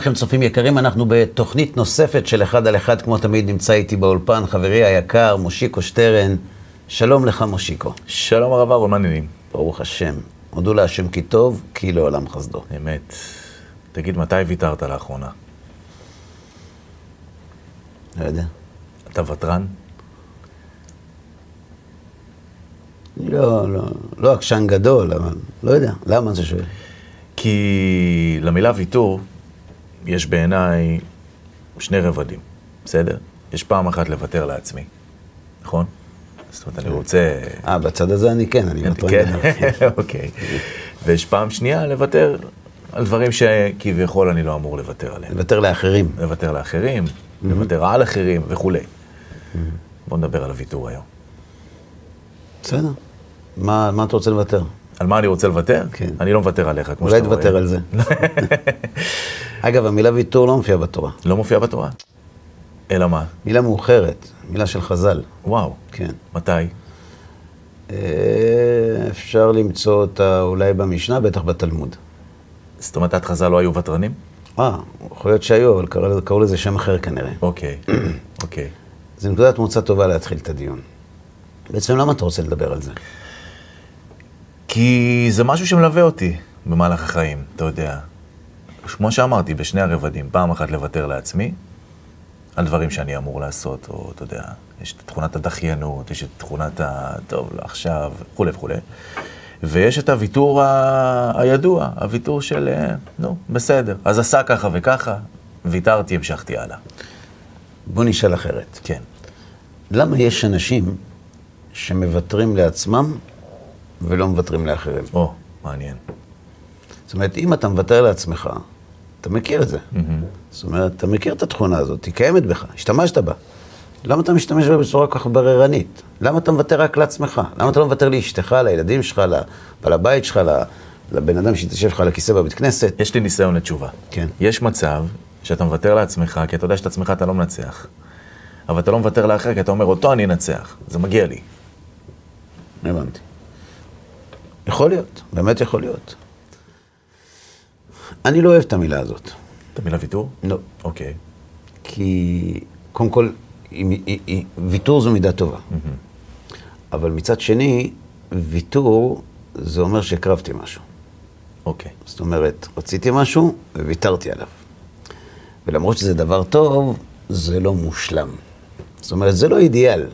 לכם צופים יקרים, אנחנו בתוכנית נוספת של אחד על אחד, כמו תמיד נמצא איתי באולפן חברי היקר, מושיקו שטרן. שלום לך, מושיקו. שלום הרב אהרון, מה העניינים? ברוך השם. הודו להשם כי טוב, כי לעולם חסדו. אמת. תגיד, מתי ויתרת לאחרונה? לא יודע. אתה ותרן? לא, לא, לא עקשן גדול, אבל לא יודע. למה זה שואל? כי למילה ויתור יש בעיניי שני רבדים, בסדר? יש פעם אחת לוותר לעצמי, נכון? זאת אומרת, אני רוצה... אה, בצד הזה אני כן, אני ותרן כן. אוקיי. ויש פעם שנייה לוותר על דברים שכביכול אני לא אמור לוותר עליהם. לוותר לאחרים. לוותר לאחרים, לוותר על אחרים וכולי. בואו נדבר על הוויתור היום. בסדר. מה אתה רוצה לוותר? על מה אני רוצה לוותר? כן. אני לא מוותר עליך, כמו אולי שאתה רואה. תוותר על זה. אגב, המילה ויתור לא מופיעה בתורה. לא מופיע בתורה? אלא מה? מילה מאוחרת, מילה של חז"ל. וואו. כן. מתי? אה, אפשר למצוא אותה אולי במשנה, בטח בתלמוד. זאת אומרת, עד חז"ל לא היו ותרנים? אה, יכול להיות שהיו, אבל קראו קראו לזה שם אחר כנראה. אוקיי, אוקיי. זו נקודת מוצא טובה להתחיל את הדיון. בעצם למה אתה רוצה לדבר על זה? כי זה משהו שמלווה אותי במהלך החיים, אתה יודע. כמו שאמרתי, בשני הרבדים, פעם אחת לוותר לעצמי, על דברים שאני אמור לעשות, או אתה יודע, יש את תכונת הדחיינות, יש את תכונת ה... טוב, לא עכשיו, וכולי וכולי. ויש את הוויתור ה... הידוע, הוויתור של, אה, נו, בסדר. אז עשה ככה וככה, ויתרתי, המשכתי הלאה. בוא נשאל אחרת. כן. למה יש אנשים שמוותרים לעצמם ולא מוותרים לאחרים? או, מעניין. זאת אומרת, אם אתה מוותר לעצמך, אתה מכיר את זה. זאת אומרת, אתה מכיר את התכונה הזאת, היא קיימת בך, השתמשת בה. למה אתה משתמש בה בצורה כל כך בררנית? למה אתה מוותר רק לעצמך? למה אתה לא מוותר לאשתך, לילדים שלך, לבעל הבית שלך, לבן אדם שיתיישב לך על הכיסא בבית כנסת? יש לי ניסיון לתשובה. כן. יש מצב שאתה מוותר לעצמך, כי אתה יודע שאת עצמך אתה לא מנצח. אבל אתה לא מוותר לאחר, כי אתה אומר, אותו אני אנצח. זה מגיע לי. הבנתי. יכול להיות, באמת יכול להיות. אני לא אוהב את המילה הזאת. את המילה ויתור? לא. אוקיי. כי קודם כל, ויתור זו מידה טובה. אבל מצד שני, ויתור זה אומר שהקרבתי משהו. אוקיי. זאת אומרת, רציתי משהו וויתרתי עליו. ולמרות שזה דבר טוב, זה לא מושלם. זאת אומרת, זה לא אידיאל.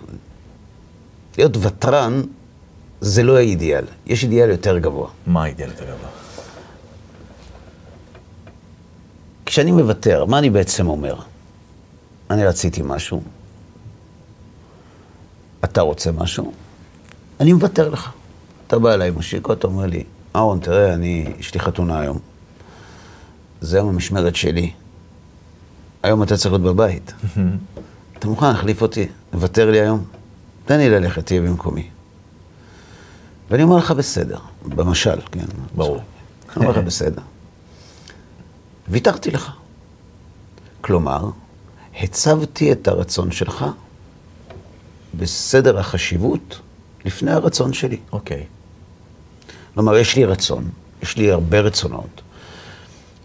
להיות ותרן זה לא האידיאל. יש אידיאל יותר גבוה. מה האידיאל יותר גבוה? כשאני מוותר, מה אני בעצם אומר? אני רציתי משהו, אתה רוצה משהו, אני מוותר לך. אתה בא אליי, מושיקו, אתה אומר לי, אהרון, תראה, אני, יש לי חתונה היום. זה היום המשמרת שלי. היום אתה צריך להיות בבית. אתה מוכן להחליף אותי? לוותר לי היום? תן לי ללכת, תהיה במקומי. ואני אומר לך, בסדר. במשל, כן. ברור. אני אומר לך, בסדר. ויתרתי לך. כלומר, הצבתי את הרצון שלך בסדר החשיבות לפני הרצון שלי. אוקיי. כלומר, יש לי רצון, יש לי הרבה רצונות.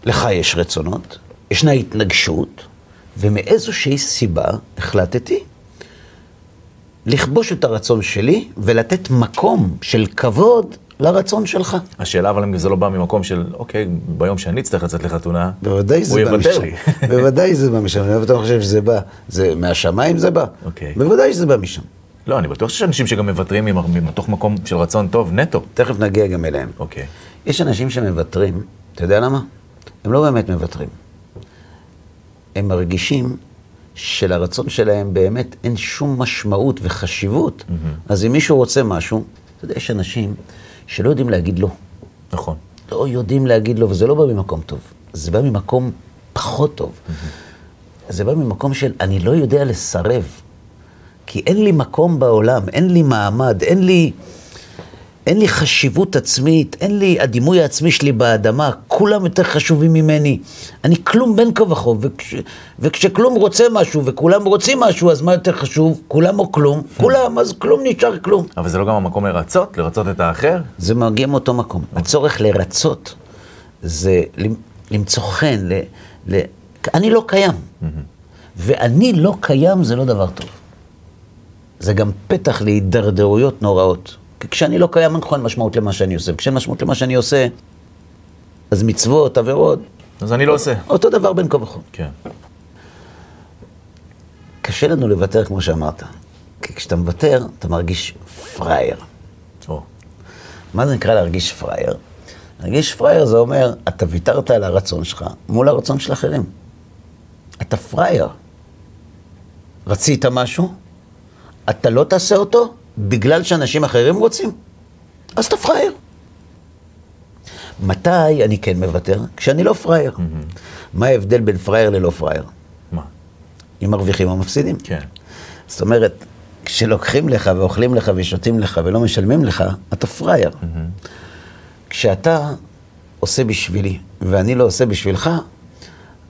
לך יש רצונות, ישנה התנגשות, ומאיזושהי סיבה החלטתי לכבוש את הרצון שלי ולתת מקום של כבוד לרצון שלך. השאלה, אבל אם זה לא בא ממקום של, אוקיי, ביום שאני אצטרך לצאת לחתונה, בוודאי זה הוא בא יוותר. לי. בוודאי זה בא משם. אבל אתה חושב שזה בא, זה מהשמיים זה בא? אוקיי. בוודאי שזה בא משם. לא, אני בטוח שיש אנשים שגם מוותרים מתוך מקום של רצון טוב, נטו. תכף נגיע גם אליהם. אוקיי. יש אנשים שמוותרים, אתה יודע למה? הם לא באמת מוותרים. הם מרגישים שלרצון שלהם באמת אין שום משמעות וחשיבות. אז אם מישהו רוצה משהו, אתה יודע, יש אנשים שלא יודעים להגיד לא. נכון. לא יודעים להגיד לא, וזה לא בא ממקום טוב. זה בא ממקום פחות טוב. זה בא ממקום של אני לא יודע לסרב. כי אין לי מקום בעולם, אין לי מעמד, אין לי, אין לי חשיבות עצמית, אין לי, הדימוי העצמי שלי באדמה, כולם יותר חשובים ממני. אני כלום בין כה וכה, וכש, וכשכלום רוצה משהו וכולם רוצים משהו, אז מה יותר חשוב? כולם או כלום? כולם, אז כלום נשאר כלום. אבל זה לא גם המקום לרצות? לרצות את האחר? זה מגיע מאותו מקום. הצורך לרצות זה למ- למצוא חן, ל- ל... אני לא קיים. ואני לא קיים זה לא דבר טוב. זה גם פתח להידרדרויות נוראות. כי כשאני לא קיים, אין נכון משמעות למה שאני עושה. וכשאין משמעות למה שאני עושה, אז מצוות, עבירות, אז אני לא עושה. אותו דבר בין כה וכה. כן. קשה לנו לוותר, כמו שאמרת. כי כשאתה מוותר, אתה מרגיש פראייר. או, מה זה נקרא להרגיש פראייר? להרגיש פראייר זה אומר, אתה ויתרת על הרצון שלך מול הרצון של אחרים. אתה פראייר. רצית משהו, אתה לא תעשה אותו בגלל שאנשים אחרים רוצים, אז אתה פראייר. מתי אני כן מוותר? כשאני לא פראייר. מה ההבדל בין פראייר ללא פראייר? מה? אם מרוויחים או מפסידים. כן. זאת אומרת, כשלוקחים לך ואוכלים לך ושותים לך ולא משלמים לך, אתה פראייר. כשאתה עושה בשבילי ואני לא עושה בשבילך,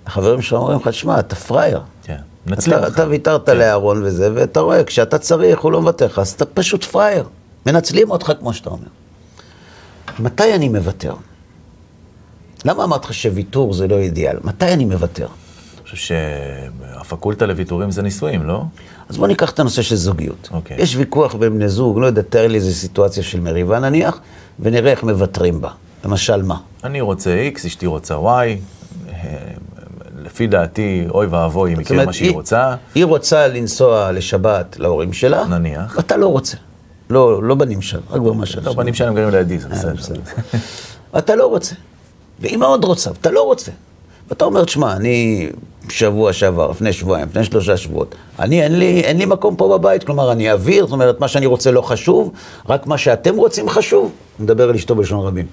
החברים שלך אומרים לך, שמע, אתה פראייר. מנצלים אתה. אתה ויתרת כן. לאהרון וזה, ואתה רואה, כשאתה צריך, הוא לא מוותר לך, אז אתה פשוט פראייר. מנצלים אותך, כמו שאתה אומר. מתי אני מוותר? למה אמרתי לך שוויתור זה לא אידיאל? מתי אני מוותר? אני חושב שהפקולטה לוויתורים זה נישואים, לא? אז בוא ניקח את הנושא של זוגיות. אוקיי. יש ויכוח בין בני זוג, לא יודע, תאר לי איזו סיטואציה של מריבה נניח, ונראה איך מוותרים בה. למשל מה? אני רוצה X, אשתי רוצה Y, אה, לפי דעתי, אוי ואבוי אם יקרה מה שהיא היא- רוצה, היא רוצה לנסוע לשבת להורים שלה, נניח. אתה לא רוצה. לא, לא בנים שם, רק במה שלך. לא, בנים שלהם גרים לידי, זה אה, בסדר. בסדר. אתה לא רוצה. והיא מאוד רוצה, ואתה לא רוצה. ואתה אומר, תשמע, אני שבוע שעבר, לפני שבועיים, לפני שלושה שבועות, אני, אין לי, אין לי מקום פה בבית, כלומר, אני אוויר, זאת אומרת, מה שאני רוצה לא חשוב, רק מה שאתם רוצים חשוב. הוא מדבר על אשתו בלשון רבים.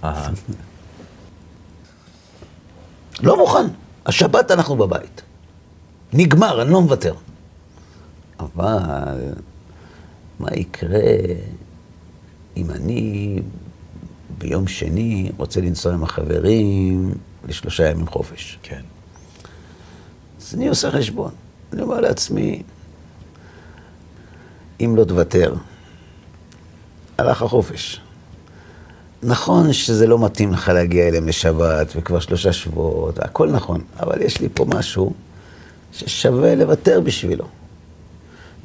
לא מוכן. השבת אנחנו בבית. נגמר, אני לא מוותר. אבל מה יקרה אם אני ביום שני רוצה לנסוע עם החברים לשלושה ימים חופש? כן. אז אני עושה חשבון. אני אומר לעצמי, אם לא תוותר, הלך החופש. נכון שזה לא מתאים לך להגיע אליהם לשבת, וכבר שלושה שבועות, הכל נכון, אבל יש לי פה משהו ששווה לוותר בשבילו.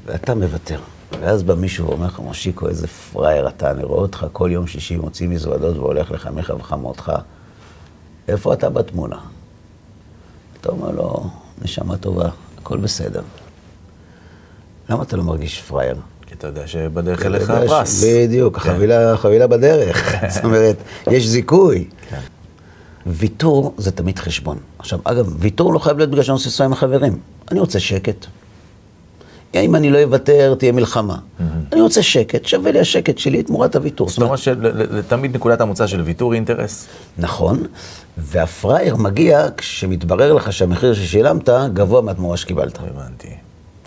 ואתה מוותר. ואז בא מישהו ואומר לך, מושיקו, איזה פראייר אתה, אני רואה אותך כל יום שישי מוציא מזוודות והולך לחמיך וחמותך. איפה אתה בתמונה? אתה אומר לו, נשמה טובה, הכל בסדר. למה אתה לא מרגיש פראייר? כי אתה יודע שבדרך אליך הפרס. בדיוק, כן. החבילה, החבילה בדרך. זאת אומרת, יש זיכוי. כן. ויתור זה תמיד חשבון. עכשיו, אגב, ויתור לא חייב להיות בגלל שאני רוצה לנסוע עם החברים. אני רוצה שקט. אם אני לא אוותר, תהיה מלחמה. אני רוצה שקט, שווה לי השקט שלי תמורת הוויתור. זאת אומרת שתמיד נקודת המוצא של ויתור היא אינטרס. נכון, והפראייר מגיע כשמתברר לך שהמחיר ששילמת גבוה מהתמורה שקיבלת, הבנתי.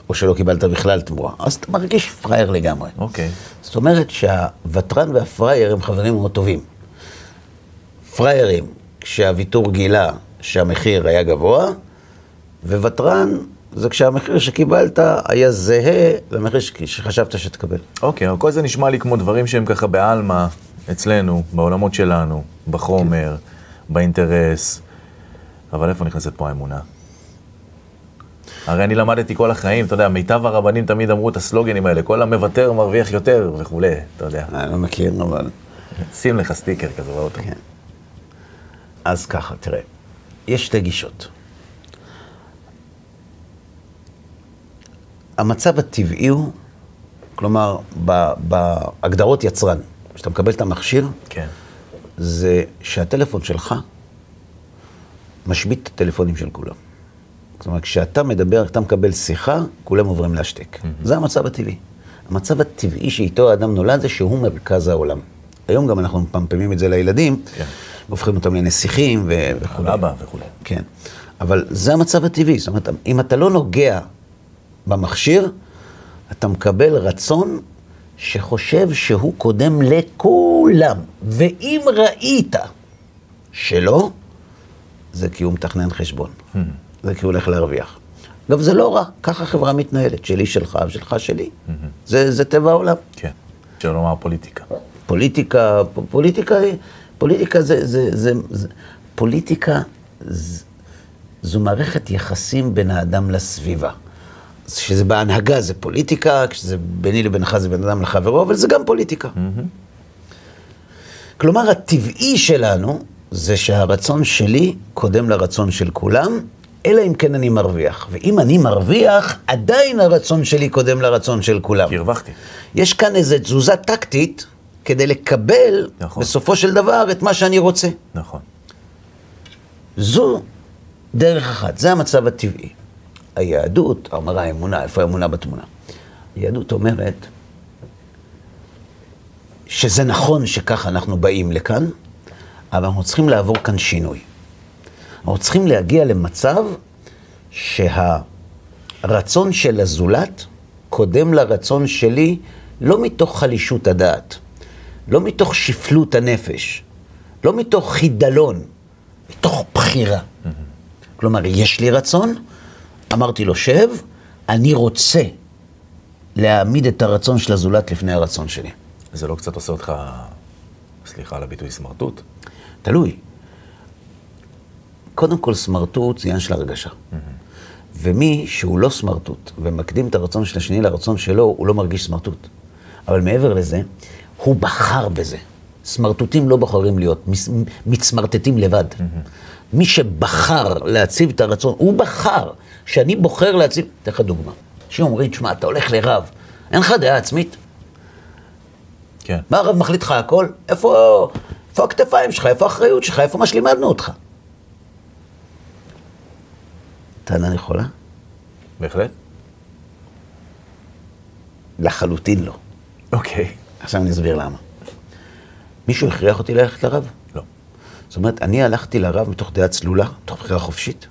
או שלא קיבלת בכלל תמורה. אז אתה מרגיש פראייר לגמרי. אוקיי. זאת אומרת שהוותרן והפראייר הם חברים מאוד טובים. פראיירים, כשהוויתור גילה שהמחיר היה גבוה, וותרן זה כשהמחיר שקיבלת היה זהה למחיר שחשבת שתקבל. אוקיי, אבל כל זה נשמע לי כמו דברים שהם ככה בעלמא, אצלנו, בעולמות שלנו, בחומר, באינטרס. אבל איפה נכנסת פה האמונה? הרי אני למדתי כל החיים, אתה יודע, מיטב הרבנים תמיד אמרו את הסלוגנים האלה, כל המוותר מרוויח יותר וכולי, אתה יודע. אני לא מכיר, אבל... שים לך סטיקר כזה באוטו. כן. אז ככה, תראה, יש שתי גישות. המצב הטבעי הוא, כלומר, בהגדרות יצרן, כשאתה מקבל את המכשיר, כן. זה שהטלפון שלך משבית את הטלפונים של כולם. זאת אומרת, כשאתה מדבר, אתה מקבל שיחה, כולם עוברים להשתק. זה המצב הטבעי. המצב הטבעי שאיתו האדם נולד זה שהוא מרכז העולם. היום גם אנחנו מפמפמים את זה לילדים, כן. הופכים אותם לנסיכים ו- וכו'. אבא וכולי. כן. אבל זה המצב הטבעי. זאת אומרת, אם אתה לא נוגע במכשיר, אתה מקבל רצון שחושב שהוא קודם לכולם. ואם ראית שלא, זה כי הוא מתכנן חשבון. זה כי הוא הולך להרוויח. אגב, זה לא רע, ככה חברה מתנהלת, שלי שלך ושלך שלי. זה, זה טבע העולם. כן. שלא לומר פוליטיקה. פוליטיקה, פ- פוליטיקה, פוליטיקה זה, זה, זה, זה פוליטיקה, זה, זו מערכת יחסים בין האדם לסביבה. כשזה בהנהגה זה פוליטיקה, כשזה ביני לבינך זה בין אדם לחברו, אבל זה גם פוליטיקה. כלומר, הטבעי שלנו זה שהרצון שלי קודם לרצון של כולם, אלא אם כן אני מרוויח. ואם אני מרוויח, עדיין הרצון שלי קודם לרצון של כולם. כי הרווחתי. יש כאן איזו תזוזה טקטית כדי לקבל נכון. בסופו של דבר את מה שאני רוצה. נכון. זו דרך אחת, זה המצב הטבעי. היהדות, אמרה האמונה, איפה האמונה בתמונה? היהדות אומרת שזה נכון שככה אנחנו באים לכאן, אבל אנחנו צריכים לעבור כאן שינוי. אנחנו צריכים להגיע למצב שהרצון של הזולת קודם לרצון שלי, לא מתוך חלישות הדעת, לא מתוך שפלות הנפש, לא מתוך חידלון, מתוך בחירה. כלומר, יש לי רצון, אמרתי לו, שב, אני רוצה להעמיד את הרצון של הזולת לפני הרצון שלי. זה לא קצת עושה אותך, סליחה על הביטוי, סמרטוט? תלוי. קודם כל, סמרטוט זה עניין של הרגשה. ומי שהוא לא סמרטוט ומקדים את הרצון של השני לרצון שלו, הוא לא מרגיש סמרטוט. אבל מעבר לזה, הוא בחר בזה. סמרטוטים לא בוחרים להיות, מצמרטטים לבד. מי שבחר להציב את הרצון, הוא בחר. כשאני בוחר להציב, אתן לך דוגמה. אנשים אומרים, תשמע, אתה הולך לרב, אין לך דעה עצמית? כן. מה הרב מחליט לך הכל? איפה, איפה הכתפיים שלך? איפה האחריות שלך? איפה מה שלימדנו אותך? טענה נכונה? בהחלט. לחלוטין לא. אוקיי. עכשיו אני אסביר למה. מישהו הכריח אותי ללכת לרב? לא. זאת אומרת, אני הלכתי לרב מתוך דעה צלולה, מתוך בחירה חופשית.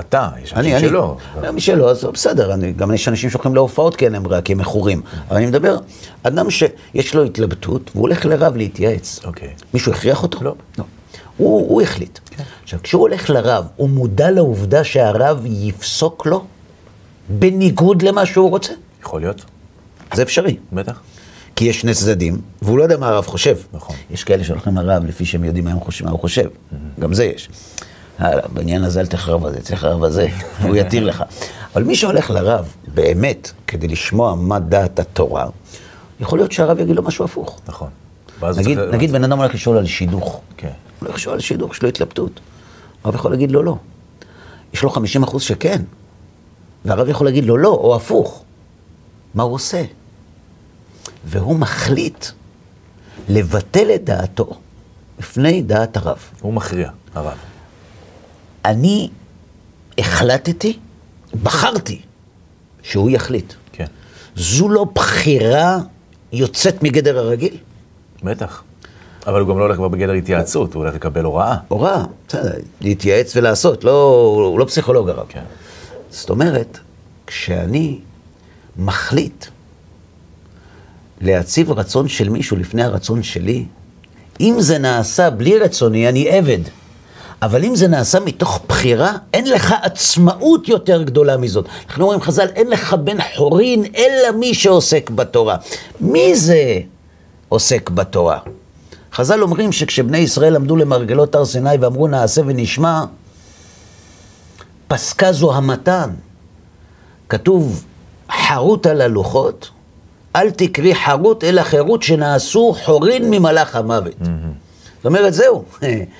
אתה, יש אני, אנשים אני. שלא. לא, מי שלא, אז בסדר, אני, גם יש אנשים שהולכים להופעות כי אין להם ברירה, כי הם מכורים. אבל אני מדבר, אדם שיש לו התלבטות, והוא הולך לרב להתייעץ. אוקיי. מישהו הכריח אותו? לא. לא. הוא, הוא החליט. עכשיו, כשהוא הולך לרב, הוא מודע לעובדה שהרב יפסוק לו בניגוד למה שהוא רוצה? יכול להיות, זה אפשרי. בטח. כי יש שני צדדים, והוא לא יודע מה הרב חושב. נכון. יש כאלה שהולכים לרב לפי שהם יודעים מה, חושב, מה הוא חושב. גם זה יש. הלאה, בעניין הזה אל תחרב על זה, תלך לרב הזה, הוא יתיר לך. אבל מי שהולך לרב באמת כדי לשמוע מה דעת התורה, יכול להיות שהרב יגיד לו משהו הפוך. נכון. נגיד, נגיד בן אדם הולך לשאול על שידוך. כן. הוא הולך לשאול על שידוך, יש לו התלבטות. הרב יכול להגיד לו לא. יש לו 50 אחוז שכן. והרב יכול להגיד לו לא, או הפוך. מה הוא עושה? והוא מחליט לבטל את דעתו לפני דעת הרב. הוא מכריע, הרב. אני החלטתי, בחרתי, שהוא יחליט. כן. זו לא בחירה יוצאת מגדר הרגיל? בטח. אבל הוא גם לא הולך כבר בגדר התייעצות, הוא הולך לקבל הוראה. הוראה, בסדר, להתייעץ ולעשות, לא, הוא לא פסיכולוג הרב. כן. זאת אומרת, כשאני מחליט להציב רצון של מישהו לפני הרצון שלי, אם זה נעשה בלי רצוני, אני עבד. אבל אם זה נעשה מתוך בחירה, אין לך עצמאות יותר גדולה מזאת. אנחנו אומרים חז"ל, אין לך בן חורין אלא מי שעוסק בתורה. מי זה עוסק בתורה? חז"ל אומרים שכשבני ישראל עמדו למרגלות הר סיני ואמרו נעשה ונשמע, פסקה זו המתן. כתוב חרוט על הלוחות, אל תקרי חרוט אלא חירות שנעשו חורין ממלאך המוות. זאת אומרת, זהו,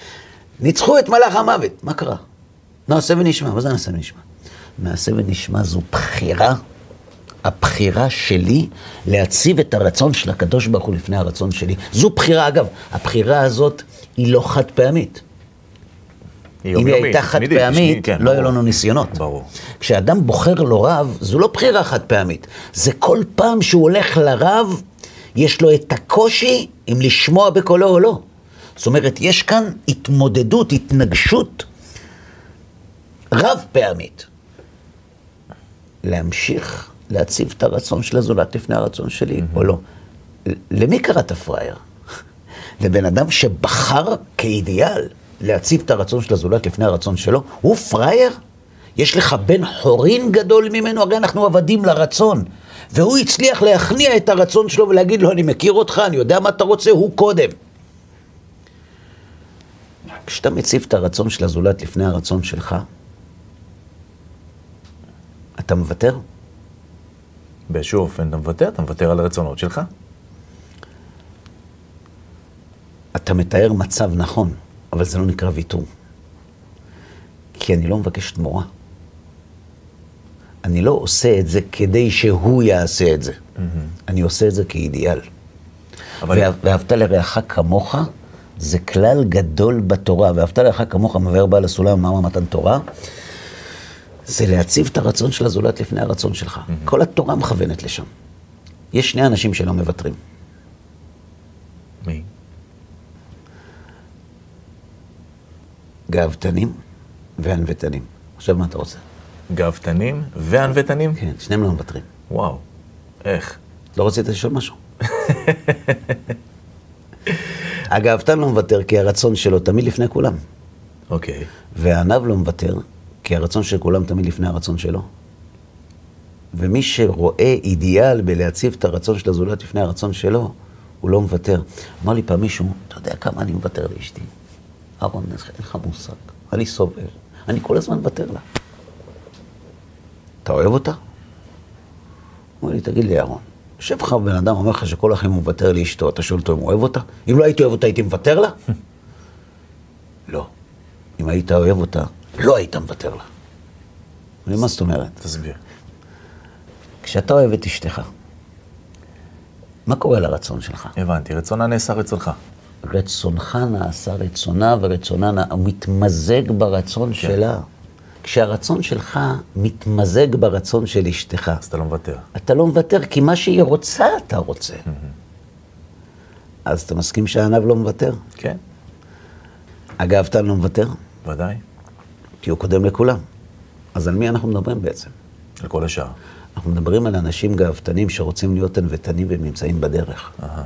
ניצחו את מלאך המוות. מה קרה? נעשה ונשמע. מה זה נעשה ונשמע? נעשה ונשמע זו בחירה, הבחירה שלי להציב את הרצון של הקדוש ברוך הוא לפני הרצון שלי. זו בחירה, אגב, הבחירה הזאת היא לא חד פעמית. אם היא יומיומית, הייתה חד תמידית, פעמית, כן, לא היו ברור. לנו ניסיונות. ברור. כשאדם בוחר לו רב, זו לא בחירה חד פעמית. זה כל פעם שהוא הולך לרב, יש לו את הקושי אם לשמוע בקולו או לא. זאת אומרת, יש כאן התמודדות, התנגשות רב פעמית. להמשיך להציב את הרצון של הזולת לפני הרצון שלי, או לא. למי קראת פראייר? לבן אדם שבחר כאידיאל להציב את הרצון של הזולת לפני הרצון שלו? הוא פראייר? יש לך בן חורין גדול ממנו? הרי אנחנו עבדים לרצון. והוא הצליח להכניע את הרצון שלו ולהגיד לו, אני מכיר אותך, אני יודע מה אתה רוצה, הוא קודם. כשאתה מציב את הרצון של הזולת לפני הרצון שלך, אתה מוותר? באיזשהו אופן אתה מוותר, אתה מוותר על הרצונות שלך. אתה מתאר מצב נכון, אבל זה לא נקרא ויתור. כי אני לא מבקש תמורה. אני לא עושה את זה כדי שהוא יעשה את זה. אני עושה את זה כאידיאל. אבל- ואהב- ואהבת לרעך כמוך, זה כלל גדול בתורה. ואהבת לרעך כמוך, מבאר בעל הסולם, מאמר מתן תורה, זה להציב את הרצון של הזולת לפני הרצון שלך. כל התורה מכוונת לשם. יש שני אנשים שלא מוותרים. מי? גאוותנים וענוותנים. עכשיו מה אתה רוצה? גאוותנים וענוותנים? כן, שניהם לא מוותרים. וואו, איך? לא רצית לשאול משהו? הגאוותן לא מוותר כי הרצון שלו תמיד לפני כולם. אוקיי. והענב לא מוותר כי הרצון של כולם תמיד לפני הרצון שלו. ומי שרואה אידיאל בלהציב את הרצון של הזולת לפני הרצון שלו, הוא לא מוותר. אמר לי פעם מישהו, אתה יודע כמה אני מוותר לאשתי? אהרון, אין לך מושג, אני סובל, אני כל הזמן מוותר לה. אתה אוהב אותה? הוא אומר לי, תגיד לי, אהרון, יושב לך בן אדם, אומר לך שכל החיים הוא מוותר לאשתו, אתה שואל אותו אם הוא אוהב אותה? אם לא הייתי אוהב אותה, הייתי מוותר לה? לא. אם היית אוהב אותה, לא היית מוותר לה. אני, מה זאת אומרת? תסביר. כשאתה אוהב את אשתך, מה קורה לרצון שלך? הבנתי, רצונה נעשה רצונך. רצונך נעשה רצונה, ורצונה נע... מתמזג ברצון כן. שלה. כשהרצון שלך מתמזג ברצון של אשתך, אז אתה לא מוותר. אתה לא מוותר, כי מה שהיא רוצה, אתה רוצה. אז אתה מסכים שהענב לא מוותר? כן, הגאוותן לא מוותר? ודאי. כי הוא קודם לכולם. אז על מי אנחנו מדברים בעצם? על כל השאר. אנחנו מדברים על אנשים גאוותנים שרוצים להיות ענוותנים והם נמצאים בדרך. אהה.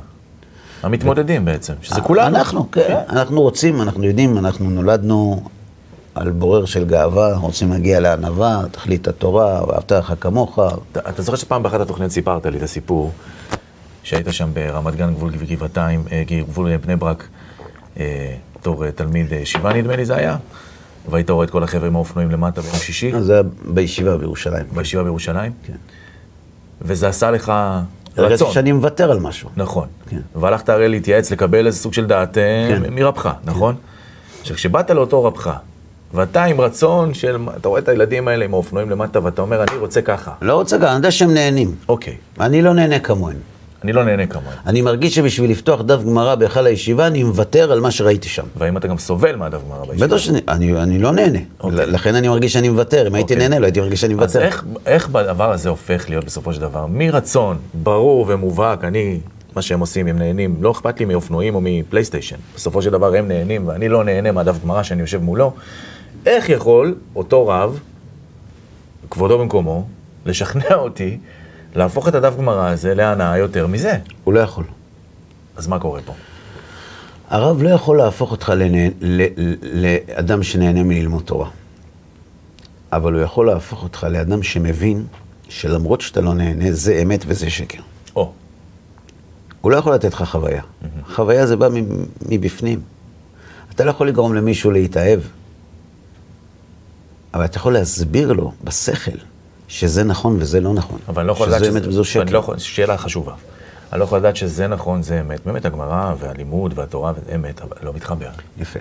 המתמודדים בעצם, שזה כולנו. אנחנו, כן, אנחנו רוצים, אנחנו יודעים, אנחנו נולדנו על בורר של גאווה, רוצים להגיע לענווה, תכלית התורה, ואהבת לך כמוך. אתה, אתה זוכר שפעם באחת התוכניות סיפרת לי את הסיפור, שהיית שם ברמת גן, גבול גבעתיים, אה, גבול בני ברק, אה, בתור אה, תלמיד ישיבה נדמה לי זה היה, והיית רואה את כל החבר'ה עם האופנועים למטה ביום שישי, זה היה בישיבה בירושלים. בישיבה בירושלים, כן. וזה עשה לך הרגשתי רצון. שאני מוותר על משהו. נכון. כן. והלכת הרי להתייעץ, לקבל איזה סוג של דעת אה, כן. מרבך, נכון? עכשיו, כשבאת לאותו רבך, ואתה עם רצון של, אתה רואה את הילדים האלה עם האופנועים למטה, ואתה אומר, אני רוצה ככה. לא רוצה גם, אני יודע שהם נהנים. אוקיי, אני לא נהנה כמוהם. אני לא נהנה כמוהם. אני מרגיש שבשביל לפתוח דף גמרא בהיכל הישיבה, אני מוותר על מה שראיתי שם. והאם אתה גם סובל מהדף גמרא בישיבה? בטח שאני אני, אני לא נהנה. אוקיי. לכן אני מרגיש שאני מוותר. אם הייתי אוקיי. נהנה, לא הייתי מרגיש שאני אז מוותר. איך, איך הדבר הזה הופך להיות בסופו של דבר? מרצון ברור ומובהק, אני, מה שהם עושים, הם נהנים, לא אכפת לי מאופנועים או מפלייסטיישן. בסופו של דבר הם נהנים ואני לא נהנה מהדף גמרא שאני יושב מולו. איך יכול אותו רב, כבודו במקומו, לשכנע אותי להפוך את הדף גמרא הזה להנאה יותר מזה? הוא לא יכול. אז מה קורה פה? הרב לא יכול להפוך אותך לנה... ל... לאדם שנהנה מללמוד תורה. אבל הוא יכול להפוך אותך לאדם שמבין שלמרות שאתה לא נהנה, זה אמת וזה שקר. או, הוא לא יכול לתת לך חוויה. חוויה זה בא מבפנים. אתה לא יכול לגרום למישהו להתאהב, אבל אתה יכול להסביר לו בשכל שזה נכון וזה לא נכון. אבל אני לא יכול לדעת שזה אמת וזו שקר. לא שאלה חשובה. אני לא יכול לדעת שזה נכון, זה אמת. באמת הגמרא והלימוד והתורה זה אמת, אבל לא מתחבר. יפה.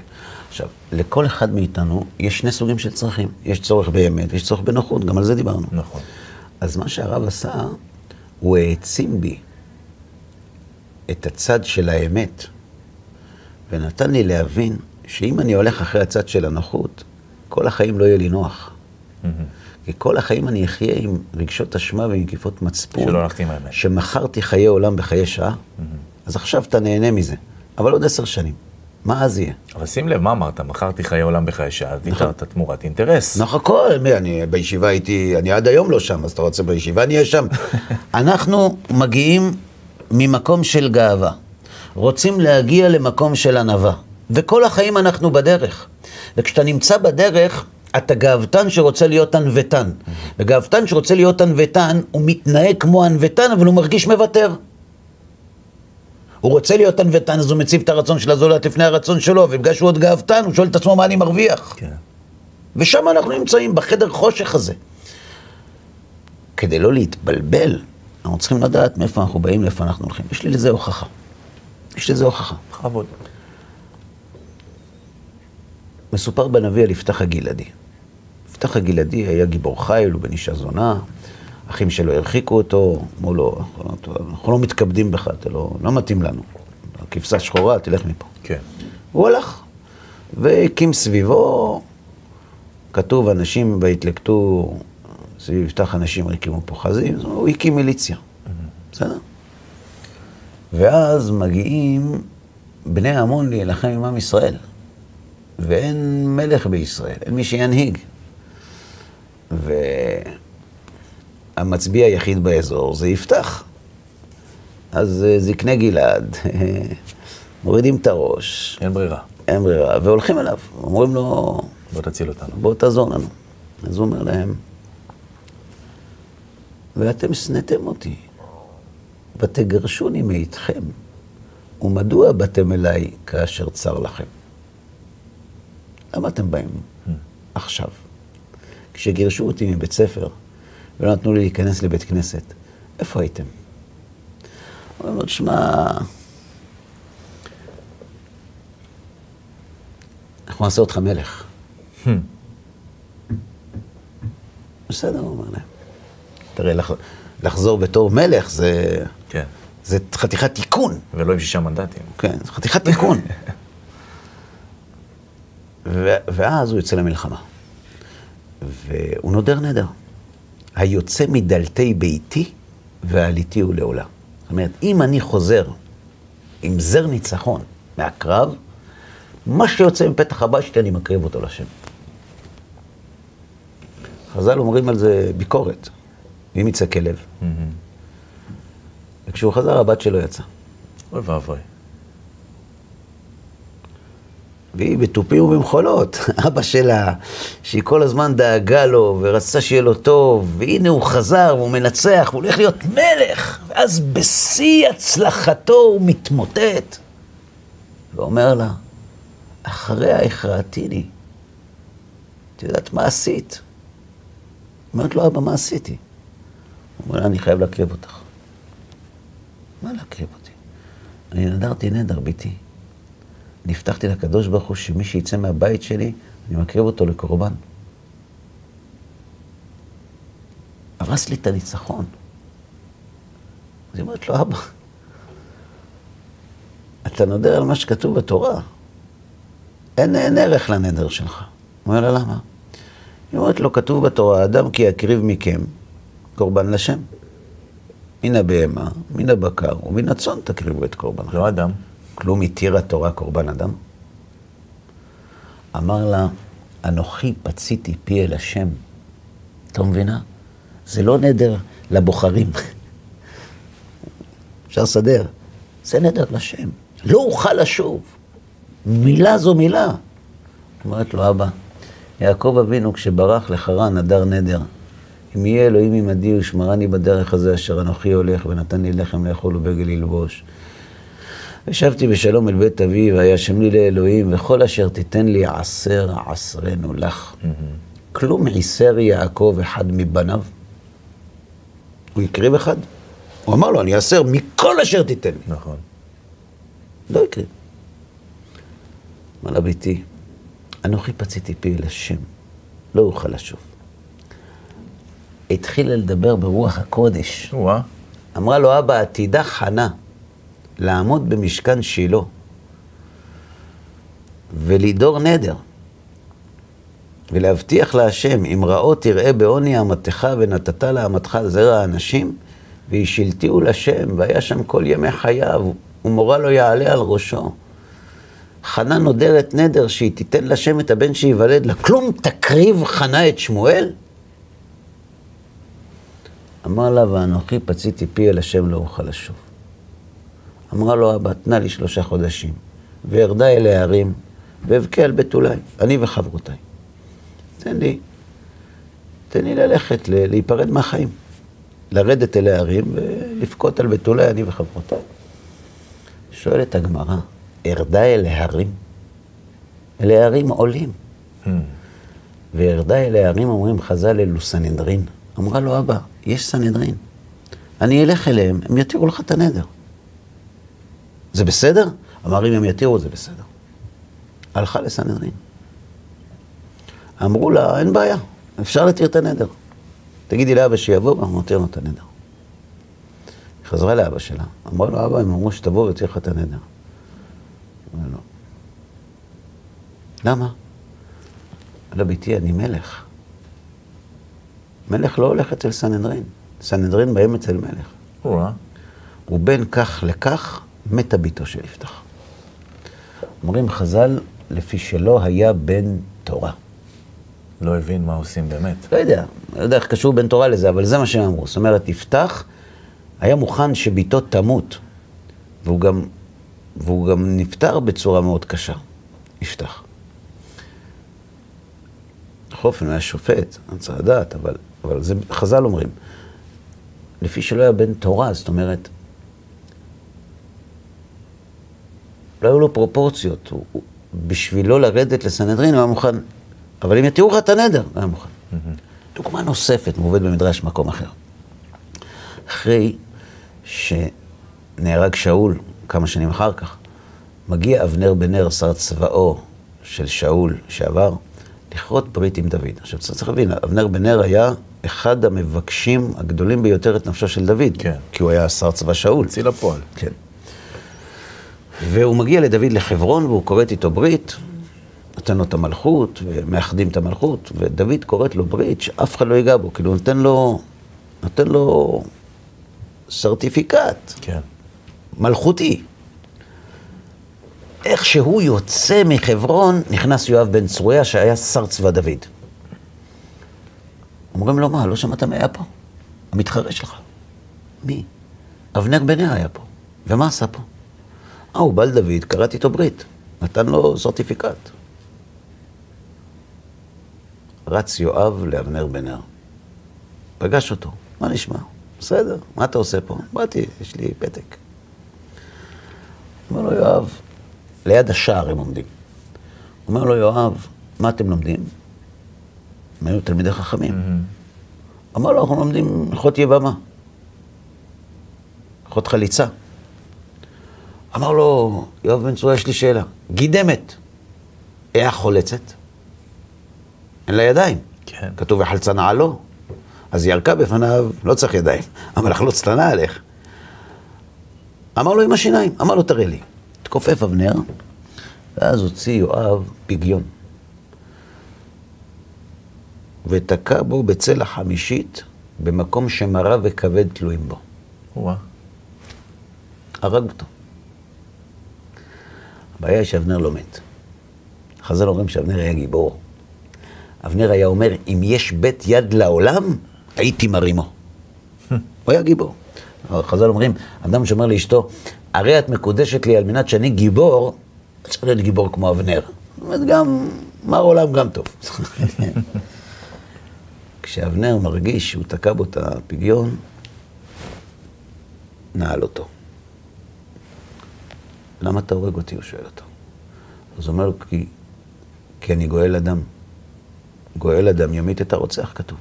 עכשיו, לכל אחד מאיתנו יש שני סוגים של צרכים. יש צורך באמת ויש צורך בנוחות, גם על זה דיברנו. נכון. אז מה שהרב עשה, הוא העצים בי את הצד של האמת, ונתן לי להבין שאם אני הולך אחרי הצד של הנוחות, כל החיים לא יהיה לי נוח. כי כל החיים אני אחיה עם רגשות אשמה ונקיפות מצפון. שלא הלכתי עם האמת. שמכרתי חיי עולם בחיי שעה, אז עכשיו אתה נהנה מזה. אבל עוד עשר שנים, מה אז יהיה? אבל שים לב, מה אמרת? מכרתי חיי עולם בחיי שעה, ויתרת תמורת אינטרס. נכון, הכל, מי, אני בישיבה הייתי, אני עד היום לא שם, אז אתה רוצה בישיבה, אני אהיה שם. אנחנו מגיעים ממקום של גאווה. רוצים להגיע למקום של ענווה. וכל החיים אנחנו בדרך. וכשאתה נמצא בדרך, אתה גאוותן שרוצה להיות ענוותן. וגאוותן שרוצה להיות ענוותן, הוא מתנהג כמו ענוותן, אבל הוא מרגיש מוותר. הוא רוצה להיות ענוותן, אז הוא מציב את הרצון של הזולת לפני הרצון שלו, ובגלל שהוא עוד גאוותן, הוא שואל את עצמו מה אני מרוויח. כן. ושם אנחנו נמצאים, בחדר חושך הזה. כדי לא להתבלבל, אנחנו צריכים לדעת מאיפה אנחנו באים, לאיפה אנחנו הולכים. יש לי לזה הוכחה. יש לזה הוכחה. בכבוד. מסופר בנביא על יפתח הגלעדי. יפתח הגלעדי היה גיבור חיל, הוא בן אישה זונה, אחים שלו הרחיקו אותו, אמרו לו, אנחנו לא- לא מתכבדים בך, אתה לא, לא מתאים לנו. כבשה שחורה, תלך מפה. כן. הוא הלך, והקים סביבו, כתוב, אנשים והתלקטו, סביב יפתח אנשים הקימו זאת אומרת, הוא הקים מיליציה, בסדר? ואז מגיעים בני עמון להילחם עם עם ישראל, ואין מלך בישראל, אין מי שינהיג. והמצביע היחיד באזור זה יפתח. אז אה, זקני גלעד מורידים את הראש, אין ברירה. אין ברירה, והולכים אליו, אומרים לו, בוא תציל אותנו. בוא תעזור לנו. אז הוא אומר להם, ואתם שנאתם אותי, ותגרשוני מאיתכם, ומדוע באתם אליי כאשר צר לכם? למה אתם באים עכשיו? כשגירשו אותי מבית ספר ולא נתנו לי להיכנס לבית כנסת, איפה הייתם? הוא אומר לו, תשמע, אנחנו נעשה אותך מלך. בסדר, הוא אומר להם. תראה, לח- לחזור בתור מלך זה, כן. זה חתיכת תיקון. ולא עם שישה מנדטים. כן, זה חתיכת תיקון. ואז הוא יוצא למלחמה. והוא נודר נדר. היוצא מדלתי ביתי ועליתי הוא לעולה. זאת אומרת, אם אני חוזר עם זר ניצחון מהקרב, מה שיוצא מפתח הבית שלי, אני מקריב אותו לשם. חז"ל אומרים על זה ביקורת. ואם יצא כלב? וכשהוא חזר, הבת שלו יצאה. אוי ואבוי. והיא בתופים ובמחולות. אבא שלה, שהיא כל הזמן דאגה לו ורצתה שיהיה לו טוב, והנה הוא חזר והוא מנצח, והוא הולך להיות מלך, ואז בשיא הצלחתו הוא מתמוטט. ואומר לה, אחריה הכרעתיני. את יודעת מה עשית? אומרת לו, אבא, מה עשיתי? הוא אומר לה, אני חייב להקריב אותך. מה להקריב אותי? אני נדרתי נדר, ביתי. אני הבטחתי לקדוש ברוך הוא שמי שיצא מהבית שלי, אני מקריב אותו לקורבן. הרס לי את הניצחון. אז היא אומרת לו, אבא, אתה נודר על מה שכתוב בתורה. אין, אין ערך לנדר שלך. הוא אומר לה, למה? היא אומרת לו, כתוב בתורה, אדם כי יקריב מכם קורבן לשם. מן הבהמה, מן הבקר ומן הצאן תקריבו את קורבנכם. לא אדם. כלום התיר התורה קורבן אדם? אמר לה, אנוכי פציתי פי אל השם. אתה מבינה? זה לא נדר לבוחרים. אפשר לסדר. זה נדר לשם. לא אוכל לשוב. מילה זו מילה. אומרת לו, אבא, יעקב אבינו כשברח לחרן נדר נדר. אם יהיה אלוהים עמדי ושמרני בדרך הזה אשר אנוכי הולך ונתן לי לחם לאכול ובגל ללבוש. ושבתי בשלום אל בית אבי, והיה שם לי לאלוהים, וכל אשר תיתן לי עשר עשרנו לך. כלום עיסר יעקב אחד מבניו. הוא הקריב אחד. הוא אמר לו, אני אעשר מכל אשר תיתן לי. נכון. לא הקריב. אמר לה ביתי, אנוכי פציתי פי אל השם, לא אוכל לשוב. התחילה לדבר ברוח הקודש. וואה. אמרה לו, אבא, עתידה חנה לעמוד במשכן שילה ולידור נדר ולהבטיח להשם, אם רעו תראה בעוני אמתך ונתת לאמתך זרע האנשים, והשילתיהו לשם, והיה שם כל ימי חייו, ומורה לא יעלה על ראשו. חנה נודרת נדר שהיא תיתן לשם את הבן שייוולד לה. כלום תקריב חנה את שמואל? אמר לה, ואנוכי פציתי פי אל השם לא אוכל לשוב. אמרה לו, אבא, תנה לי שלושה חודשים, וירדה אל ההרים, ואבכה על בתולי, אני וחברותיי. תן לי, תן לי ללכת, להיפרד מהחיים. לרדת אל ההרים ולבכות על בתולי, אני וחברותיי. שואלת הגמרא, ארדה אל ההרים? אל ההרים עולים. Hmm. וירדה אל ההרים, אומרים חז"ל, אלו סנהדרין. אמרה לו, אבא, יש סנהדרין. אני אלך אליהם, הם יתירו לך את הנדר. זה בסדר? אמר, אם הם יתירו, זה בסדר. הלכה לסנהדרין. אמרו לה, אין בעיה, אפשר להתיר את הנדר. תגידי לאבא שיבוא, ואנחנו נותיר לו את הנדר. היא חזרה לאבא שלה, אמרה לו, אבא, הם אמרו שתבוא ותהיה לך את הנדר. אמר לו, למה? אמר ביתי, אני מלך. מלך לא הולך אצל סנהדרין. סנהדרין באים אצל מלך. או-אה. ובין כך לכך מתה ביתו של יפתח. אומרים חז"ל, לפי שלא היה בן תורה. לא הבין מה עושים באמת. לא יודע, לא יודע איך קשור בן תורה לזה, אבל זה מה שהם אמרו. זאת אומרת, יפתח היה מוכן שביתו תמות, והוא גם, והוא גם נפטר בצורה מאוד קשה, יפתח. בכל אופן, הוא היה שופט, אני צריך לדעת, אבל, אבל זה חז"ל אומרים. לפי שלא היה בן תורה, זאת אומרת, לא היו לו פרופורציות. הוא, הוא, בשבילו לרדת לסנהדרין הוא היה מוכן, אבל אם יתירו לך את הנדר, הוא היה מוכן. דוגמה נוספת מובאת במדרש מקום אחר. אחרי שנהרג שאול, כמה שנים אחר כך, מגיע אבנר בן נר, שר צבאו של שאול שעבר, לכרות ברית עם דוד. עכשיו צריך להבין, אבנר בן נר היה אחד המבקשים הגדולים ביותר את נפשו של דוד. כן. כי הוא היה שר צבא שאול. הוציא לפועל. כן. והוא מגיע לדוד לחברון והוא כורת איתו ברית, נותן לו את המלכות, ומאחדים את המלכות, ודוד כורת לו ברית שאף אחד לא ייגע בו, כאילו נותן לו, נותן לו סרטיפיקט כן. מלכותי. איך שהוא יוצא מחברון, נכנס יואב בן צרויה, שהיה שר צבא דוד. אומרים לו, מה, לא שמעת מי היה פה? המתחרה שלך. מי? אבנר בן נר היה פה. ומה עשה פה? אה, הוא בא לדוד, קראתי איתו ברית. נתן לו סרטיפיקט. רץ יואב לאבנר בן נר. פגש אותו, מה נשמע? בסדר, מה אתה עושה פה? באתי, יש לי פתק. אומר לו יואב, ליד השער הם עומדים. אומר לו יואב, מה אתם לומדים? הם היו תלמידי חכמים. אמר לו, אנחנו לומדים הלכות יבמה, הלכות חליצה. אמר לו, יואב בן צרויה, יש לי שאלה. גידמת, איך חולצת? אין לה ידיים. כן. כתוב וחלצה נעלו. אז היא ירקה בפניו, לא צריך ידיים. אמר לחלוץ את הנעל, איך? אמר לו עם השיניים, אמר לו תראה לי. התכופף אבנר, ואז הוציא יואב פגיון. ותקע בו בצלע חמישית, במקום שמרה וכבד תלויים בו. או-אה. הרג אותו. הבעיה היא שאבנר לא מת. חז"ל אומרים שאבנר היה גיבור. אבנר היה אומר, אם יש בית יד לעולם, הייתי מרימו. הוא היה גיבור. חז"ל אומרים, אדם שאומר לאשתו, הרי את מקודשת לי על מנת שאני גיבור, צריך להיות גיבור כמו אבנר. זאת אומרת, גם, מר עולם גם טוב. כשאבנר מרגיש שהוא תקע בו את הפגיון, נעל אותו. למה אתה הורג אותי? הוא שואל אותו. אז הוא אומר לו, כי, כי אני גואל אדם. גואל אדם ימית את הרוצח, כתוב.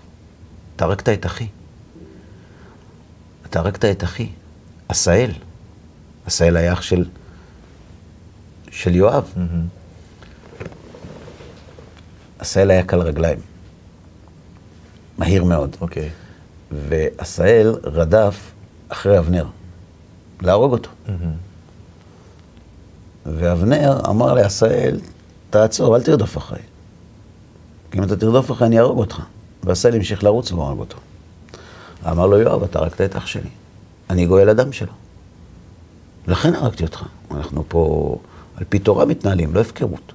אתה הרגת את אחי. אתה הרגת את אחי. עשאל. עשאל היה אח של, של יואב. עשאל היה קל רגליים. מהיר מאוד. אוקיי. ועשאל רדף אחרי אבנר, להרוג אותו. ואבנר אמר לעשאל, תעצור, אל תרדוף אחריי. כי אם אתה תרדוף אחריי, אני אהרוג אותך. ועשאל המשיך לרוץ והוא הרג אותו. אמר לו, יואב, אתה הרגת את אח שלי. אני גואל אדם שלו. לכן הרגתי אותך. אנחנו פה על פי תורה מתנהלים, לא הפקרות.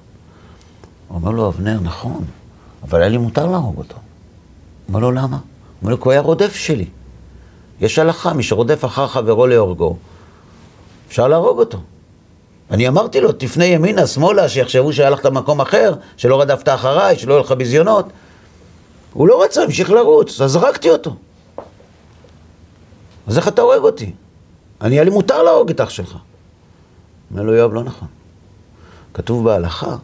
אומר לו, אבנר, נכון, אבל היה לי מותר להרוג אותו. אומר לו, למה? אומר לו, כי הוא היה רודף שלי. יש הלכה, מי שרודף אחר חברו להורגו, אפשר להרוג אותו. אני אמרתי לו, תפנה ימינה, שמאלה, שיחשבו שהלכת למקום אחר, שלא רדפת אחריי, שלא יהיו לך ביזיונות. הוא לא רצה, המשיך לרוץ, אז זרקתי אותו. אז איך אתה הורג אותי? אני, היה לי מותר להרוג את אח שלך. אומר לו, יואב, לא נכון. כתוב בהלכה,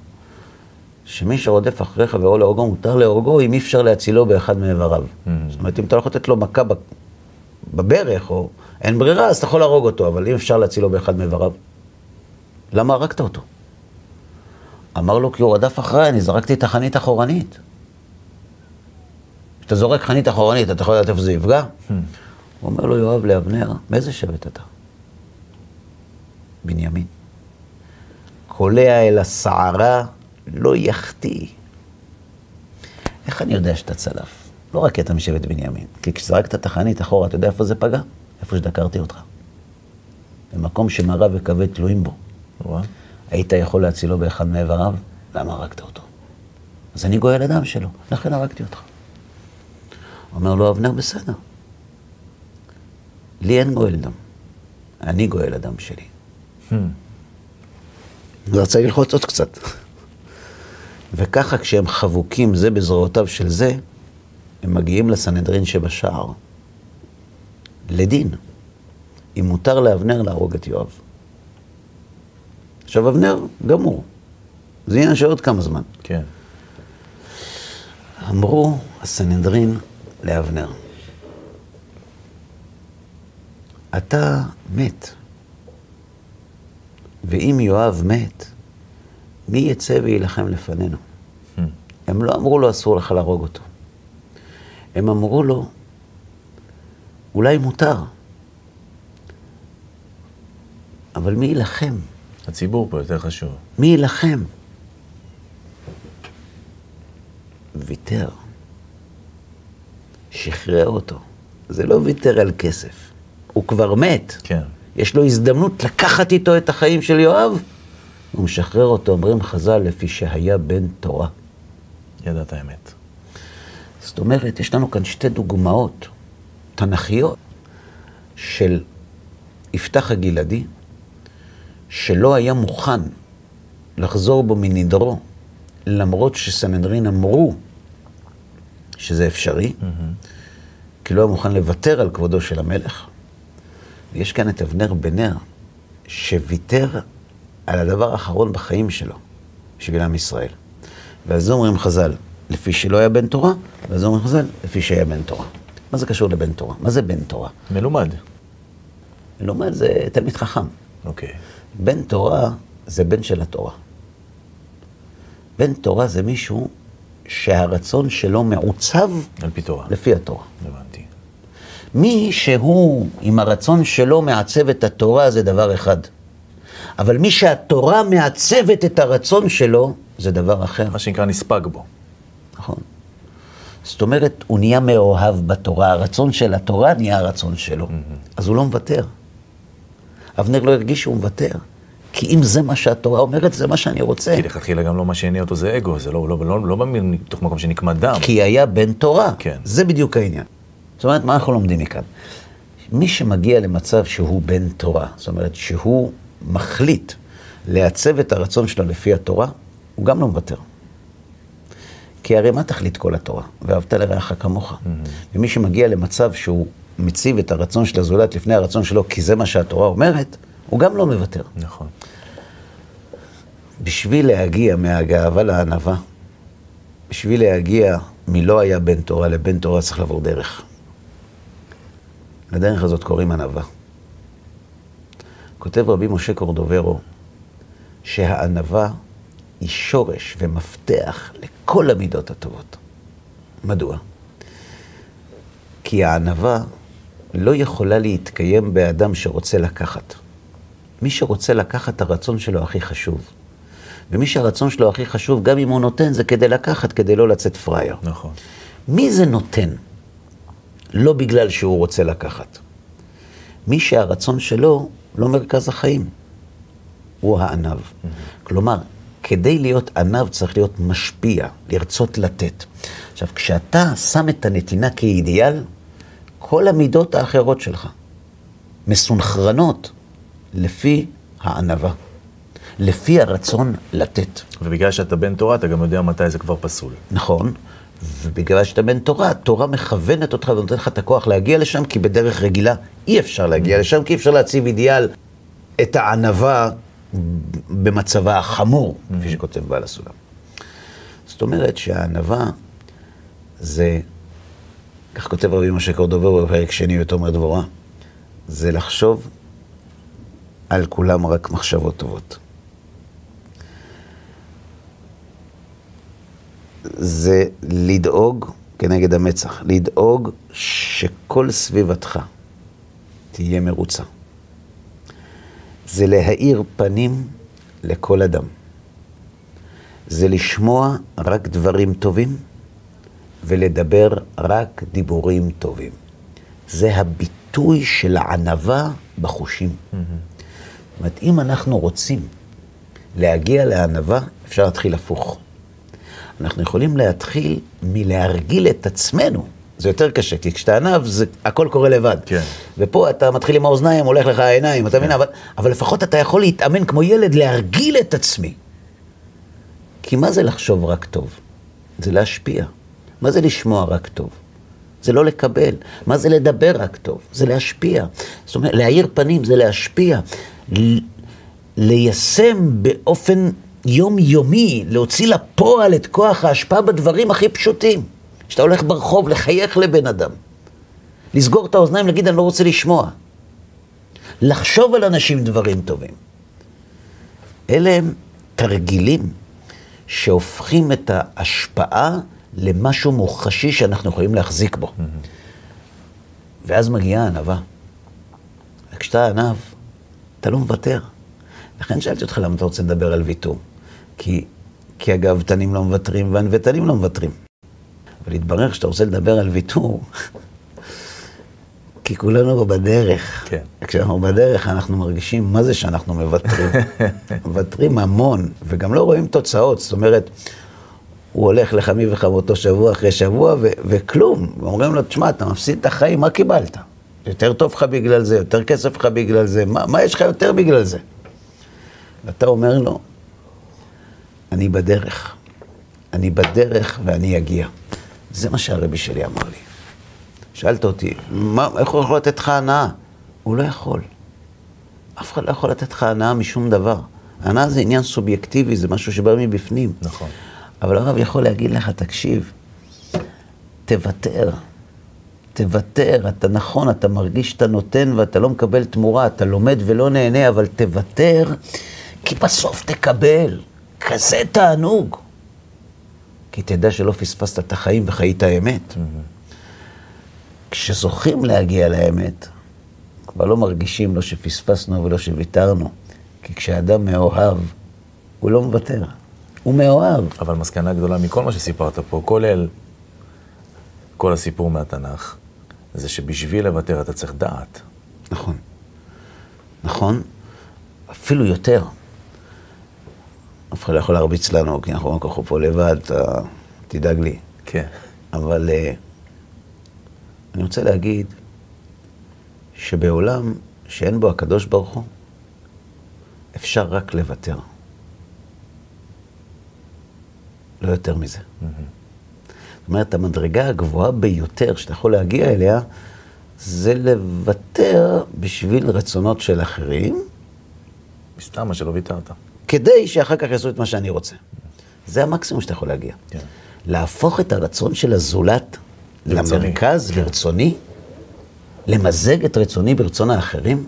שמי שרודף אחרי חברו להורגו, מותר להורגו אם אי אפשר להצילו באחד מאיבריו. זאת אומרת, אם אתה לא יכול לתת לו מכה בברך, או אין ברירה, אז אתה יכול להרוג אותו, אבל אם אפשר להצילו באחד מאיבריו, למה הרגת אותו? אמר לו, כי הוא רדף אחריי, אני זרקתי את החנית אחורנית. כשאתה זורק חנית אחורנית, אתה יכול לדעת איפה זה יפגע? Hmm. הוא אומר לו, יואב לאבנר, מאיזה שבט אתה? בנימין. קולע אל הסערה, לא יחטיא. איך אני יודע שאתה צלף? לא רק כי אתה משבט בנימין, כי כשזרקת את החנית אחורה, אתה יודע איפה זה פגע? איפה שדקרתי אותך. במקום שמראה וכבד תלויים בו. וואה. היית יכול להצילו באחד מאיבריו, למה הרגת אותו? אז אני גואל אדם שלו, לכן הרגתי אותך. אומר לו אבנר, בסדר. לי אין גואל דם, אני גואל אדם שלי. Hmm. הוא רצה ללחוץ עוד קצת. וככה כשהם חבוקים זה בזרועותיו של זה, הם מגיעים לסנהדרין שבשער, לדין, אם מותר לאבנר להרוג את יואב. עכשיו אבנר גמור, זה עניין של עוד כמה זמן. כן. אמרו הסנהדרין לאבנר, אתה מת, ואם יואב מת, מי יצא ויילחם לפנינו? Hmm. הם לא אמרו לו, אסור לך להרוג אותו. הם אמרו לו, אולי מותר, אבל מי יילחם? הציבור פה יותר חשוב. מי יילחם? ויתר. שחרר אותו. זה לא ויתר על כסף. הוא כבר מת. כן. יש לו הזדמנות לקחת איתו את החיים של יואב. הוא משחרר אותו, אומרים חז"ל, לפי שהיה בן תורה. ידע את האמת. זאת אומרת, יש לנו כאן שתי דוגמאות תנכיות של יפתח הגלעדי, שלא היה מוכן לחזור בו מנדרו, למרות שסנהדרין אמרו שזה אפשרי, כי לא היה מוכן לוותר על כבודו של המלך. ויש כאן את אבנר בנר, שוויתר על הדבר האחרון בחיים שלו, בשביל עם ישראל. ועל זה אומרים חז"ל, לפי שלא היה בן תורה, ועל זה אומרים חז"ל, לפי שהיה בן תורה. מה זה קשור לבן תורה? מה זה בן תורה? מלומד. מלומד זה תלמיד חכם. אוקיי. בן תורה זה בן של התורה. בן תורה זה מישהו שהרצון שלו מעוצב על פי תורה. לפי התורה. הבנתי. מי שהוא עם הרצון שלו מעצב את התורה זה דבר אחד. אבל מי שהתורה מעצבת את הרצון שלו זה דבר אחר. מה שנקרא נספג בו. נכון. זאת אומרת, הוא נהיה מאוהב בתורה, הרצון של התורה נהיה הרצון שלו. אז הוא לא מוותר. אבנר לא הרגיש שהוא מוותר. כי אם זה מה שהתורה אומרת, זה מה שאני רוצה. כי לכתחילה גם לא מה שהניע אותו זה אגו, זה לא, לא, לא, לא מתוך מקום שנקמת דם. כי היה בן תורה. כן. זה בדיוק העניין. זאת אומרת, מה אנחנו לומדים מכאן? מי שמגיע למצב שהוא בן תורה, זאת אומרת שהוא מחליט לעצב את הרצון שלו לפי התורה, הוא גם לא מוותר. כי הרי מה תכלית כל התורה? ואהבת לרעך כמוך. ומי שמגיע למצב שהוא מציב את הרצון של הזולת לפני הרצון שלו, כי זה מה שהתורה אומרת, הוא גם לא מוותר. נכון. בשביל להגיע מהגאווה לענווה, בשביל להגיע מלא היה בן תורה לבן תורה צריך לעבור דרך. לדרך הזאת קוראים ענווה. כותב רבי משה קורדוברו שהענווה היא שורש ומפתח לכל המידות הטובות. מדוע? כי הענווה לא יכולה להתקיים באדם שרוצה לקחת. מי שרוצה לקחת, הרצון שלו הכי חשוב. ומי שהרצון שלו הכי חשוב, גם אם הוא נותן, זה כדי לקחת, כדי לא לצאת פראייר. נכון. מי זה נותן? לא בגלל שהוא רוצה לקחת. מי שהרצון שלו לא מרכז החיים, הוא הענב. כלומר, כדי להיות ענב צריך להיות משפיע, לרצות לתת. עכשיו, כשאתה שם את הנתינה כאידיאל, כל המידות האחרות שלך מסונכרנות לפי הענווה, לפי הרצון לתת. ובגלל שאתה בן תורה, אתה גם יודע מתי זה כבר פסול. נכון, ובגלל שאתה בן תורה, התורה מכוונת אותך ונותנת לך את הכוח להגיע לשם, כי בדרך רגילה אי אפשר להגיע לשם, כי אי אפשר להציב אידיאל את הענווה במצבה החמור, כפי שכותב בעל הסולם. זאת אומרת שהענווה זה כך כותב רבי משה קורדובר בפרק שני בתומר דבורה, זה לחשוב על כולם רק מחשבות טובות. זה לדאוג כנגד המצח, לדאוג שכל סביבתך תהיה מרוצה. זה להאיר פנים לכל אדם. זה לשמוע רק דברים טובים ולדבר רק דיבורים טובים. זה הביטוי של הענווה בחושים. זאת אומרת, אם אנחנו רוצים להגיע לענווה, אפשר להתחיל הפוך. אנחנו יכולים להתחיל מלהרגיל את עצמנו. זה יותר קשה, כי כשאתה ענב, זה, הכל קורה לבד. כן. ופה אתה מתחיל עם האוזניים, הולך לך העיניים, אתה מבין? אבל, אבל לפחות אתה יכול להתאמן כמו ילד, להרגיל את עצמי. כי מה זה לחשוב רק טוב? זה להשפיע. מה זה לשמוע רק טוב? זה לא לקבל. מה זה לדבר רק טוב? זה להשפיע. זאת אומרת, להאיר פנים זה להשפיע. ליישם באופן יומיומי, להוציא לפועל את כוח ההשפעה בדברים הכי פשוטים. כשאתה הולך ברחוב, לחייך לבן אדם. לסגור את האוזניים, להגיד, אני לא רוצה לשמוע. לחשוב על אנשים דברים טובים. אלה הם תרגילים שהופכים את ההשפעה למשהו מוחשי שאנחנו יכולים להחזיק בו. ואז מגיעה הענווה. וכשאתה ענב, אתה לא מוותר. לכן שאלתי אותך למה אתה רוצה לדבר על ויתור. כי, כי הגאוותנים לא מוותרים והנבטנים לא מוותרים. אבל התברר שאתה רוצה לדבר על ויתור, כי כולנו בדרך. כן. כשאנחנו בדרך אנחנו מרגישים מה זה שאנחנו מוותרים. מוותרים המון, וגם לא רואים תוצאות. זאת אומרת, הוא הולך לחמי וחמותו שבוע אחרי שבוע, ו- וכלום. ואומרים לו, תשמע, אתה מפסיד את החיים, מה קיבלת? יותר טוב לך בגלל זה, יותר כסף לך בגלל זה, מה, מה יש לך יותר בגלל זה? ואתה אומר לו, אני בדרך. אני בדרך ואני אגיע. זה מה שהרבי שלי אמר לי. שאלת אותי, מה, איך הוא יכול לתת לך הנאה? הוא לא יכול. אף אחד לא יכול לתת לך הנאה משום דבר. הנאה זה עניין סובייקטיבי, זה משהו שבא מבפנים. נכון. אבל הרב יכול להגיד לך, תקשיב, תוותר. תוותר, אתה נכון, אתה מרגיש שאתה נותן ואתה לא מקבל תמורה, אתה לומד ולא נהנה, אבל תוותר, כי בסוף תקבל. כזה תענוג. כי תדע שלא פספסת את החיים וחיית האמת. כשזוכים להגיע לאמת, כבר לא מרגישים לא שפספסנו ולא שוויתרנו. כי כשאדם מאוהב, הוא לא מוותר. הוא מאוהב. אבל מסקנה גדולה מכל מה שסיפרת פה, כולל כל הסיפור מהתנ"ך, זה שבשביל לוותר אתה צריך דעת. נכון. נכון, אפילו יותר. אף אחד לא יכול להרביץ לנו, כי אנחנו אנחנו פה לבד, אתה תדאג לי. כן. אבל uh, אני רוצה להגיד שבעולם שאין בו הקדוש ברוך הוא, אפשר רק לוותר. לא יותר מזה. זאת אומרת, המדרגה הגבוהה ביותר שאתה יכול להגיע אליה, זה לוותר בשביל רצונות של אחרים, מסתם מה שלא ויתרת. כדי שאחר כך יעשו את מה שאני רוצה. זה המקסימום שאתה יכול להגיע. כן. להפוך את הרצון של הזולת לרצוני. למרכז, כן. לרצוני, למזג את רצוני ברצון האחרים,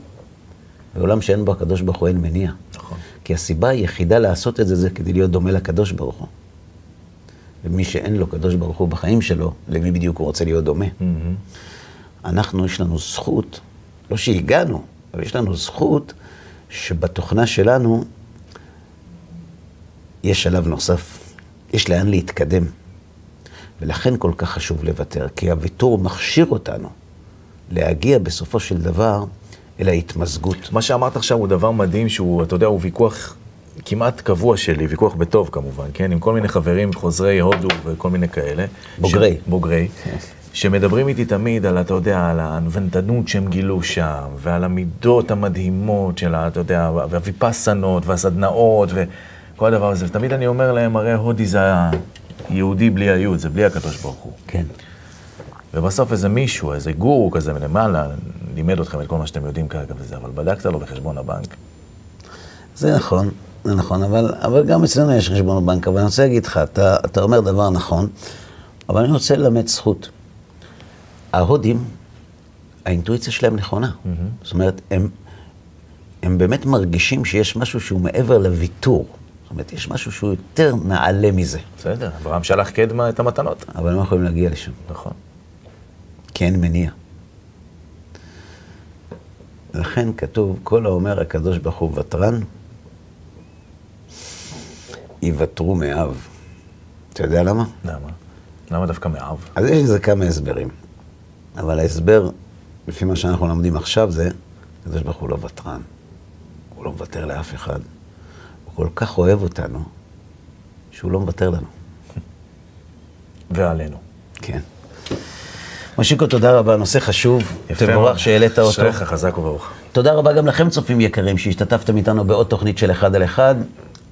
בעולם שאין בו הקדוש ברוך הוא אין מניע. נכון. כי הסיבה היחידה לעשות את זה, זה כדי להיות דומה לקדוש ברוך הוא. ומי שאין לו קדוש ברוך הוא בחיים שלו, למי בדיוק הוא רוצה להיות דומה? אנחנו, יש לנו זכות, לא שהגענו, אבל יש לנו זכות שבתוכנה שלנו יש שלב נוסף, יש לאן להתקדם. ולכן כל כך חשוב לוותר, כי הוויתור מכשיר אותנו להגיע בסופו של דבר אל ההתמזגות. מה שאמרת עכשיו הוא דבר מדהים, שהוא, אתה יודע, הוא ויכוח כמעט קבוע שלי, ויכוח בטוב כמובן, כן? עם כל מיני חברים חוזרי הודו וכל מיני כאלה. בוגרי. ש... בוגרי. שמדברים איתי תמיד על, אתה יודע, על הנוונתנות שהם גילו שם, ועל המידות המדהימות של, אתה יודע, והוויפסנות, והסדנאות, וכל הדבר הזה. ותמיד אני אומר להם, הרי הודי זה היהודי בלי היוד, זה בלי הקדוש ברוך הוא. כן. ובסוף איזה מישהו, איזה גורו כזה מלמעלה, לימד אתכם את כל מה שאתם יודעים כרגע וזה, אבל בדקת לו בחשבון הבנק. זה נכון, זה נכון, אבל, אבל גם אצלנו יש חשבון בנק, אבל אני רוצה להגיד לך, אתה, אתה אומר דבר נכון, אבל אני רוצה ללמד זכות. ההודים, האינטואיציה שלהם נכונה. זאת אומרת, הם, הם באמת מרגישים שיש משהו שהוא מעבר לוויתור. זאת אומרת, יש משהו שהוא יותר נעלה מזה. בסדר, אברהם שלח קדמה את המתנות. אבל הם לא יכולים להגיע לשם, נכון. כי אין מניע. לכן כתוב, כל האומר הקדוש ברוך הוא ותרן, יוותרו מאב. אתה יודע למה? למה? למה דווקא מאב? אז יש לזה כמה הסברים. אבל ההסבר, לפי מה שאנחנו לומדים עכשיו, זה, הקדוש ברוך הוא לא ותרן. הוא לא מוותר לאף אחד. הוא כל כך אוהב אותנו, שהוא לא מוותר לנו. ועלינו. כן. מושיקו, תודה רבה, נושא חשוב. יפה תבורך. שהעלית אותו. אשריך, חזק וברוך. תודה רבה גם לכם, צופים יקרים, שהשתתפתם איתנו בעוד תוכנית של אחד על אחד.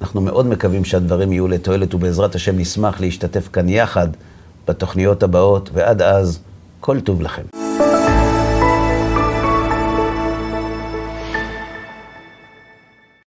אנחנו מאוד מקווים שהדברים יהיו לתועלת, ובעזרת השם נשמח להשתתף כאן יחד בתוכניות הבאות, ועד אז, כל טוב לכם.